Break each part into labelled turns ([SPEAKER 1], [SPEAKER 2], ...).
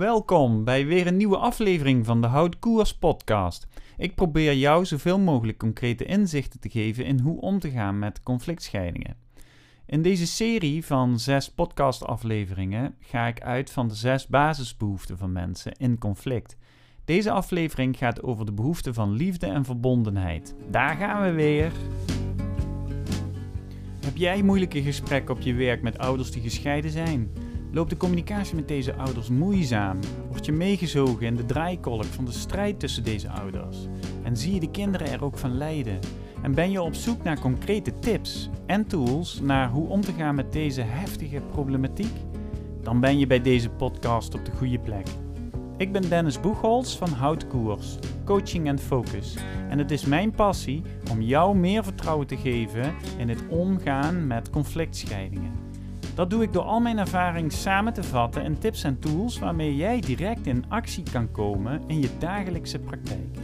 [SPEAKER 1] Welkom bij weer een nieuwe aflevering van de Houtkoers podcast. Ik probeer jou zoveel mogelijk concrete inzichten te geven in hoe om te gaan met conflictscheidingen. In deze serie van zes podcastafleveringen ga ik uit van de zes basisbehoeften van mensen in conflict. Deze aflevering gaat over de behoefte van liefde en verbondenheid. Daar gaan we weer. Heb jij moeilijke gesprekken op je werk met ouders die gescheiden zijn? Loopt de communicatie met deze ouders moeizaam? Word je meegezogen in de draaikolk van de strijd tussen deze ouders? En zie je de kinderen er ook van lijden? En ben je op zoek naar concrete tips en tools naar hoe om te gaan met deze heftige problematiek? Dan ben je bij deze podcast op de goede plek. Ik ben Dennis Boegholz van Houtkoers, Coaching Focus. En het is mijn passie om jou meer vertrouwen te geven in het omgaan met conflictscheidingen. Dat doe ik door al mijn ervaring samen te vatten in tips en tools waarmee jij direct in actie kan komen in je dagelijkse praktijk.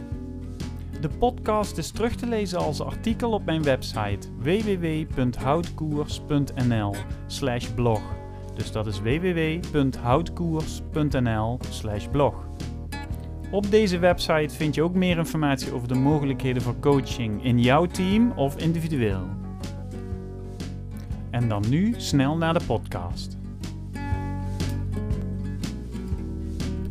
[SPEAKER 1] De podcast is terug te lezen als artikel op mijn website www.houtkoers.nl/blog. Dus dat is www.houtkoers.nl/blog. Op deze website vind je ook meer informatie over de mogelijkheden voor coaching in jouw team of individueel. En dan nu snel naar de podcast.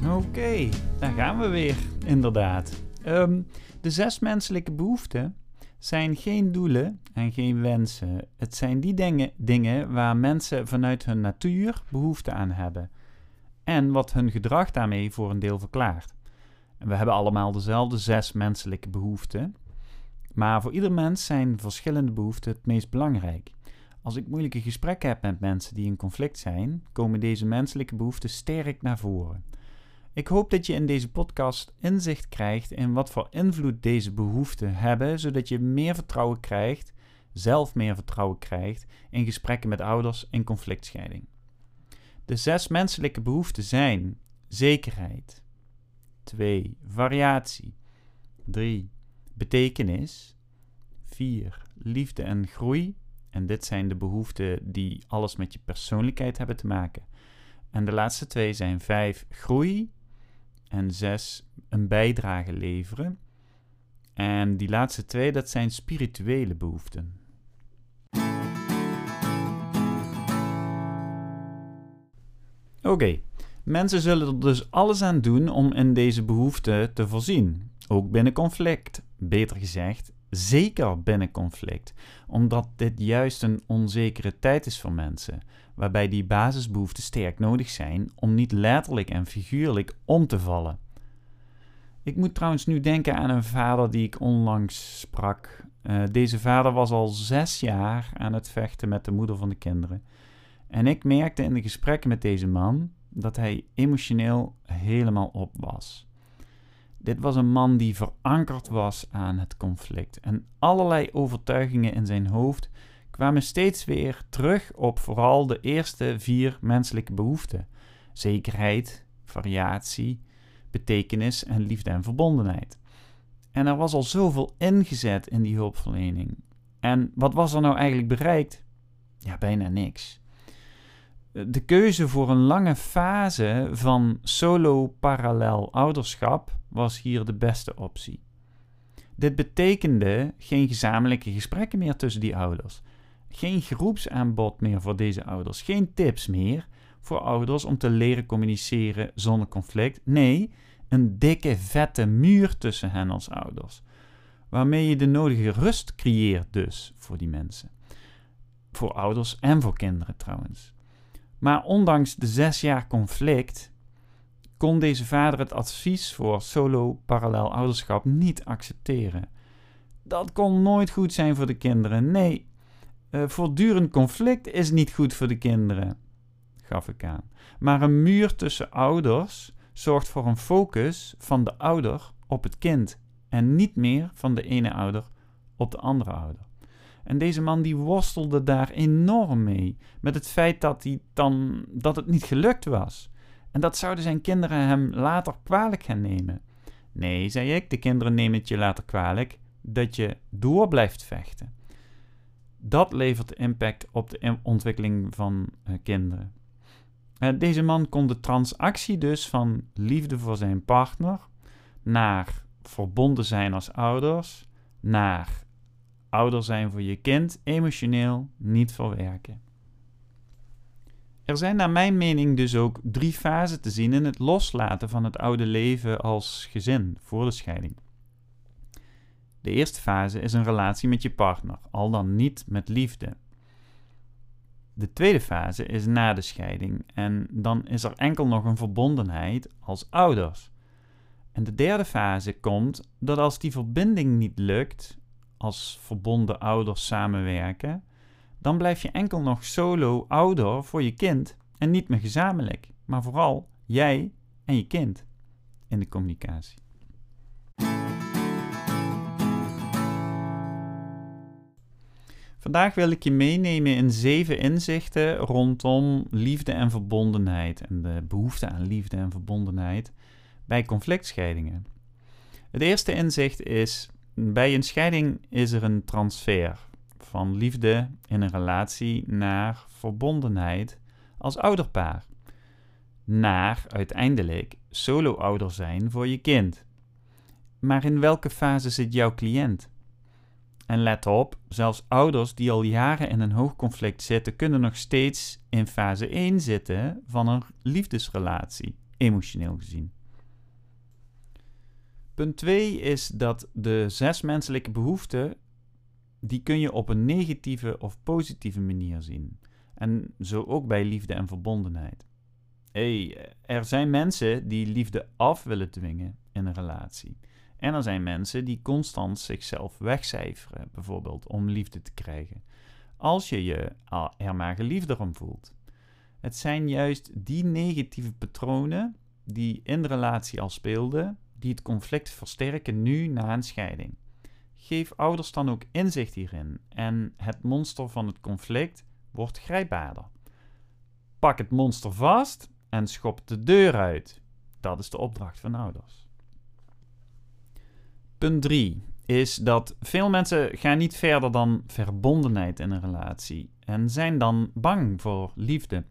[SPEAKER 1] Oké, daar gaan we weer, inderdaad. Ehm, de zes menselijke behoeften zijn geen doelen en geen wensen. Het zijn die dingen, dingen waar mensen vanuit hun natuur behoefte aan hebben. En wat hun gedrag daarmee voor een deel verklaart. We hebben allemaal dezelfde zes menselijke behoeften. Maar voor ieder mens zijn verschillende behoeften het meest belangrijk. Als ik moeilijke gesprekken heb met mensen die in conflict zijn, komen deze menselijke behoeften sterk naar voren. Ik hoop dat je in deze podcast inzicht krijgt in wat voor invloed deze behoeften hebben, zodat je meer vertrouwen krijgt, zelf meer vertrouwen krijgt in gesprekken met ouders in conflictscheiding. De zes menselijke behoeften zijn zekerheid, 2. variatie, 3. betekenis, 4. liefde en groei, en dit zijn de behoeften die alles met je persoonlijkheid hebben te maken. En de laatste twee zijn vijf groei en zes een bijdrage leveren. En die laatste twee, dat zijn spirituele behoeften. Oké, mensen zullen er dus alles aan doen om in deze behoeften te voorzien. Ook binnen conflict. Beter gezegd, Zeker binnen conflict, omdat dit juist een onzekere tijd is voor mensen, waarbij die basisbehoeften sterk nodig zijn om niet letterlijk en figuurlijk om te vallen. Ik moet trouwens nu denken aan een vader die ik onlangs sprak. Uh, deze vader was al zes jaar aan het vechten met de moeder van de kinderen. En ik merkte in de gesprekken met deze man dat hij emotioneel helemaal op was. Dit was een man die verankerd was aan het conflict. En allerlei overtuigingen in zijn hoofd kwamen steeds weer terug op vooral de eerste vier menselijke behoeften: zekerheid, variatie, betekenis en liefde en verbondenheid. En er was al zoveel ingezet in die hulpverlening. En wat was er nou eigenlijk bereikt? Ja, bijna niks. De keuze voor een lange fase van solo-parallel ouderschap was hier de beste optie. Dit betekende geen gezamenlijke gesprekken meer tussen die ouders, geen groepsaanbod meer voor deze ouders, geen tips meer voor ouders om te leren communiceren zonder conflict. Nee, een dikke, vette muur tussen hen als ouders, waarmee je de nodige rust creëert dus voor die mensen. Voor ouders en voor kinderen trouwens. Maar ondanks de zes jaar conflict kon deze vader het advies voor solo-parallel ouderschap niet accepteren. Dat kon nooit goed zijn voor de kinderen. Nee, uh, voortdurend conflict is niet goed voor de kinderen, gaf ik aan. Maar een muur tussen ouders zorgt voor een focus van de ouder op het kind en niet meer van de ene ouder op de andere ouder. En deze man die worstelde daar enorm mee met het feit dat, hij dan, dat het niet gelukt was. En dat zouden zijn kinderen hem later kwalijk gaan nemen. Nee, zei ik, de kinderen nemen het je later kwalijk dat je door blijft vechten. Dat levert impact op de ontwikkeling van uh, kinderen. Uh, deze man kon de transactie dus van liefde voor zijn partner naar verbonden zijn als ouders, naar ouder zijn voor je kind, emotioneel niet verwerken. Er zijn naar mijn mening dus ook drie fasen te zien in het loslaten van het oude leven als gezin voor de scheiding. De eerste fase is een relatie met je partner, al dan niet met liefde. De tweede fase is na de scheiding en dan is er enkel nog een verbondenheid als ouders. En de derde fase komt dat als die verbinding niet lukt, als verbonden ouders samenwerken, dan blijf je enkel nog solo ouder voor je kind en niet meer gezamenlijk, maar vooral jij en je kind in de communicatie. Vandaag wil ik je meenemen in zeven inzichten rondom liefde en verbondenheid en de behoefte aan liefde en verbondenheid bij conflictscheidingen. Het eerste inzicht is: bij een scheiding is er een transfer van liefde in een relatie naar verbondenheid als ouderpaar. Naar uiteindelijk solo-ouder zijn voor je kind. Maar in welke fase zit jouw cliënt? En let op, zelfs ouders die al jaren in een hoog conflict zitten, kunnen nog steeds in fase 1 zitten van een liefdesrelatie, emotioneel gezien. Punt 2 is dat de zes menselijke behoeften, die kun je op een negatieve of positieve manier zien. En zo ook bij liefde en verbondenheid. Hey, er zijn mensen die liefde af willen dwingen in een relatie. En er zijn mensen die constant zichzelf wegcijferen, bijvoorbeeld om liefde te krijgen. Als je je er maar geliefder om voelt. Het zijn juist die negatieve patronen die in de relatie al speelden, die het conflict versterken nu na een scheiding. Geef ouders dan ook inzicht hierin en het monster van het conflict wordt grijpbaarder. Pak het monster vast en schop de deur uit. Dat is de opdracht van ouders. Punt 3 is dat veel mensen gaan niet verder dan verbondenheid in een relatie en zijn dan bang voor liefde.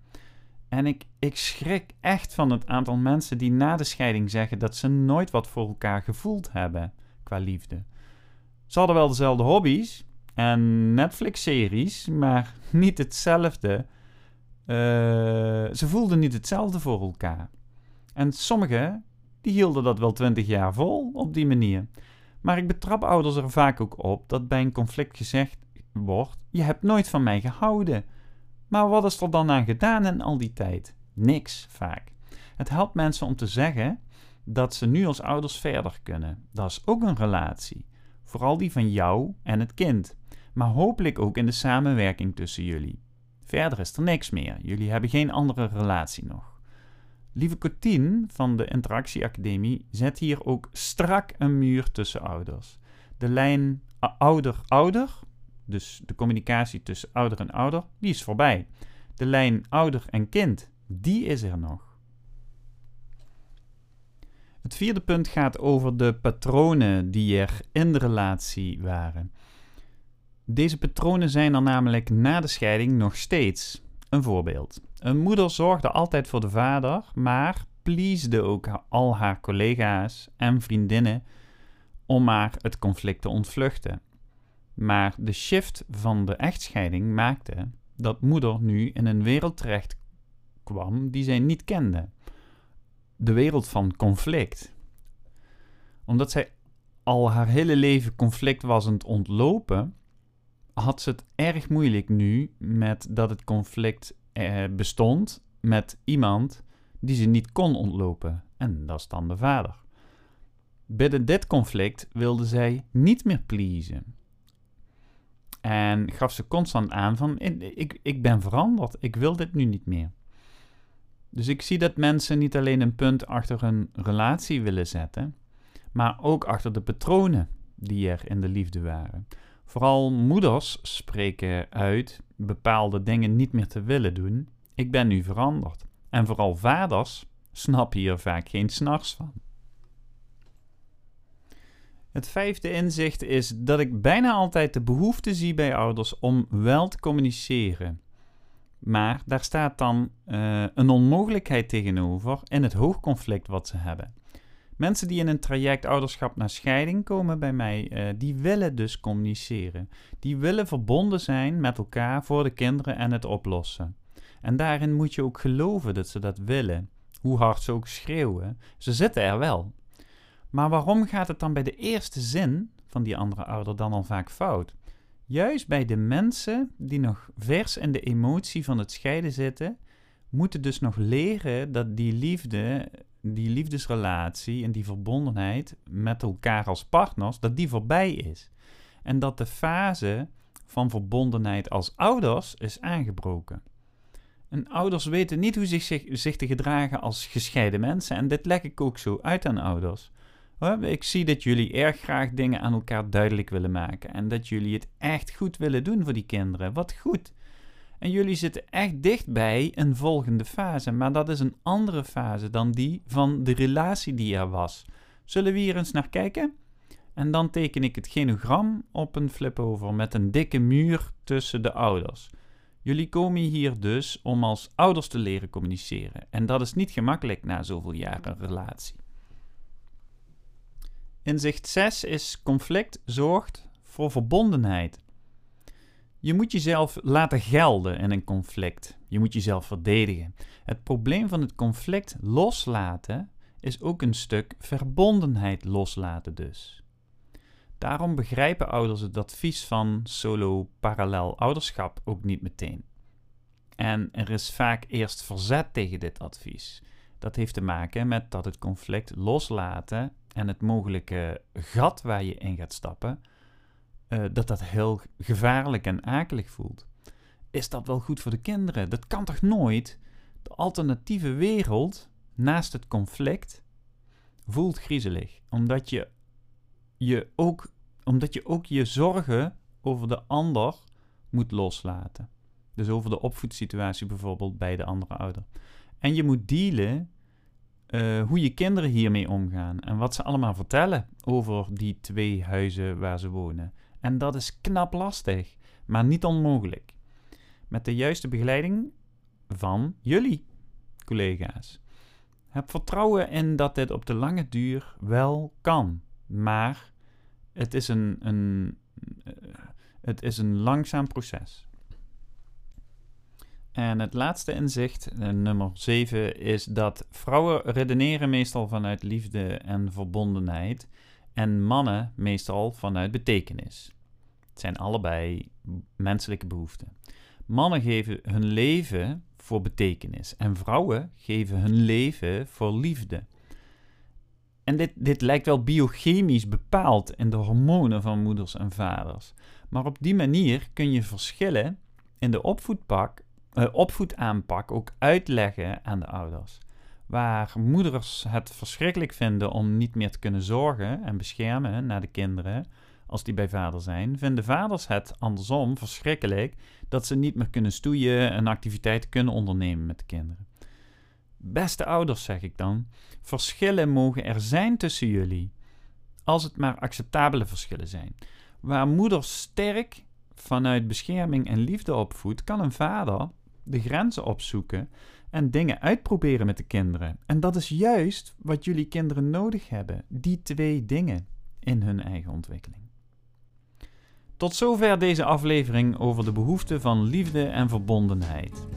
[SPEAKER 1] En ik, ik schrik echt van het aantal mensen die na de scheiding zeggen dat ze nooit wat voor elkaar gevoeld hebben qua liefde. Ze hadden wel dezelfde hobby's en Netflix-series, maar niet hetzelfde. Uh, ze voelden niet hetzelfde voor elkaar. En sommigen die hielden dat wel twintig jaar vol op die manier. Maar ik betrap ouders er vaak ook op dat bij een conflict gezegd wordt: Je hebt nooit van mij gehouden. Maar wat is er dan aan gedaan in al die tijd? Niks vaak. Het helpt mensen om te zeggen dat ze nu als ouders verder kunnen. Dat is ook een relatie. Vooral die van jou en het kind. Maar hopelijk ook in de samenwerking tussen jullie. Verder is er niks meer. Jullie hebben geen andere relatie nog. Lieve Cotin van de Interactieacademie zet hier ook strak een muur tussen ouders. De lijn ouder-ouder dus de communicatie tussen ouder en ouder, die is voorbij. De lijn ouder en kind, die is er nog. Het vierde punt gaat over de patronen die er in de relatie waren. Deze patronen zijn er namelijk na de scheiding nog steeds. Een voorbeeld. Een moeder zorgde altijd voor de vader, maar pleasde ook al haar collega's en vriendinnen om maar het conflict te ontvluchten. Maar de shift van de echtscheiding maakte dat moeder nu in een wereld terecht kwam die zij niet kende. De wereld van conflict. Omdat zij al haar hele leven conflict was aan het ontlopen, had ze het erg moeilijk nu met dat het conflict eh, bestond met iemand die ze niet kon ontlopen. En dat is dan de vader. Binnen dit conflict wilde zij niet meer pleasen. En gaf ze constant aan van, ik, ik ben veranderd, ik wil dit nu niet meer. Dus ik zie dat mensen niet alleen een punt achter hun relatie willen zetten, maar ook achter de patronen die er in de liefde waren. Vooral moeders spreken uit bepaalde dingen niet meer te willen doen. Ik ben nu veranderd. En vooral vaders snappen hier vaak geen s'nachts van. Het vijfde inzicht is dat ik bijna altijd de behoefte zie bij ouders om wel te communiceren. Maar daar staat dan uh, een onmogelijkheid tegenover in het hoogconflict wat ze hebben. Mensen die in een traject ouderschap naar scheiding komen bij mij, uh, die willen dus communiceren. Die willen verbonden zijn met elkaar voor de kinderen en het oplossen. En daarin moet je ook geloven dat ze dat willen. Hoe hard ze ook schreeuwen, ze zitten er wel. Maar waarom gaat het dan bij de eerste zin van die andere ouder dan al vaak fout? Juist bij de mensen die nog vers in de emotie van het scheiden zitten, moeten dus nog leren dat die liefde, die liefdesrelatie en die verbondenheid met elkaar als partners, dat die voorbij is. En dat de fase van verbondenheid als ouders is aangebroken. En ouders weten niet hoe zich, zich, zich te gedragen als gescheiden mensen. En dit leg ik ook zo uit aan ouders. Ik zie dat jullie erg graag dingen aan elkaar duidelijk willen maken. En dat jullie het echt goed willen doen voor die kinderen. Wat goed. En jullie zitten echt dicht bij een volgende fase. Maar dat is een andere fase dan die van de relatie die er was. Zullen we hier eens naar kijken? En dan teken ik het genogram op een flip over met een dikke muur tussen de ouders. Jullie komen hier dus om als ouders te leren communiceren. En dat is niet gemakkelijk na zoveel jaren relatie. Inzicht 6 is conflict zorgt voor verbondenheid. Je moet jezelf laten gelden in een conflict. Je moet jezelf verdedigen. Het probleem van het conflict loslaten is ook een stuk verbondenheid loslaten dus. Daarom begrijpen ouders het advies van solo parallel ouderschap ook niet meteen. En er is vaak eerst verzet tegen dit advies. Dat heeft te maken met dat het conflict loslaten en het mogelijke gat waar je in gaat stappen, uh, dat dat heel gevaarlijk en akelig voelt. Is dat wel goed voor de kinderen? Dat kan toch nooit? De alternatieve wereld naast het conflict voelt griezelig, omdat je, je ook, omdat je ook je zorgen over de ander moet loslaten. Dus over de opvoedsituatie bijvoorbeeld bij de andere ouder. En je moet dealen uh, hoe je kinderen hiermee omgaan en wat ze allemaal vertellen over die twee huizen waar ze wonen. En dat is knap lastig, maar niet onmogelijk. Met de juiste begeleiding van jullie collega's. Heb vertrouwen in dat dit op de lange duur wel kan, maar het is een, een, uh, het is een langzaam proces. En het laatste inzicht, eh, nummer 7, is dat vrouwen redeneren meestal vanuit liefde en verbondenheid en mannen meestal vanuit betekenis. Het zijn allebei menselijke behoeften. Mannen geven hun leven voor betekenis en vrouwen geven hun leven voor liefde. En dit, dit lijkt wel biochemisch bepaald in de hormonen van moeders en vaders. Maar op die manier kun je verschillen in de opvoedpak uh, opvoedaanpak ook uitleggen aan de ouders. Waar moeders het verschrikkelijk vinden om niet meer te kunnen zorgen en beschermen naar de kinderen als die bij vader zijn, vinden vaders het andersom verschrikkelijk dat ze niet meer kunnen stoeien en activiteiten kunnen ondernemen met de kinderen. Beste ouders, zeg ik dan, verschillen mogen er zijn tussen jullie, als het maar acceptabele verschillen zijn. Waar moeders sterk vanuit bescherming en liefde opvoedt, kan een vader de grenzen opzoeken en dingen uitproberen met de kinderen. En dat is juist wat jullie kinderen nodig hebben, die twee dingen in hun eigen ontwikkeling. Tot zover deze aflevering over de behoefte van liefde en verbondenheid.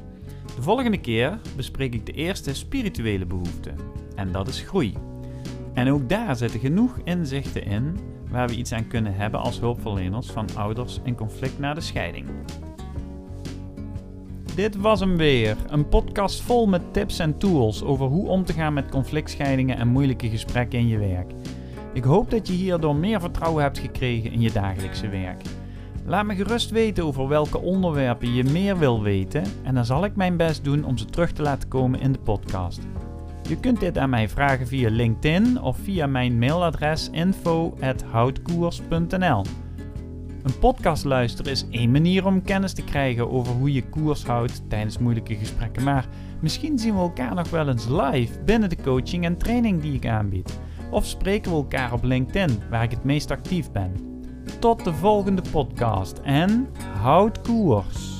[SPEAKER 1] De volgende keer bespreek ik de eerste spirituele behoefte, en dat is groei. En ook daar zitten genoeg inzichten in waar we iets aan kunnen hebben als hulpverleners van ouders in conflict na de scheiding. Dit was hem weer. Een podcast vol met tips en tools over hoe om te gaan met conflictscheidingen en moeilijke gesprekken in je werk. Ik hoop dat je hierdoor meer vertrouwen hebt gekregen in je dagelijkse werk. Laat me gerust weten over welke onderwerpen je meer wil weten en dan zal ik mijn best doen om ze terug te laten komen in de podcast. Je kunt dit aan mij vragen via LinkedIn of via mijn mailadres info@houtkoers.nl. Een podcast luisteren is één manier om kennis te krijgen over hoe je koers houdt tijdens moeilijke gesprekken. Maar misschien zien we elkaar nog wel eens live binnen de coaching en training die ik aanbied. Of spreken we elkaar op LinkedIn, waar ik het meest actief ben. Tot de volgende podcast en houd koers!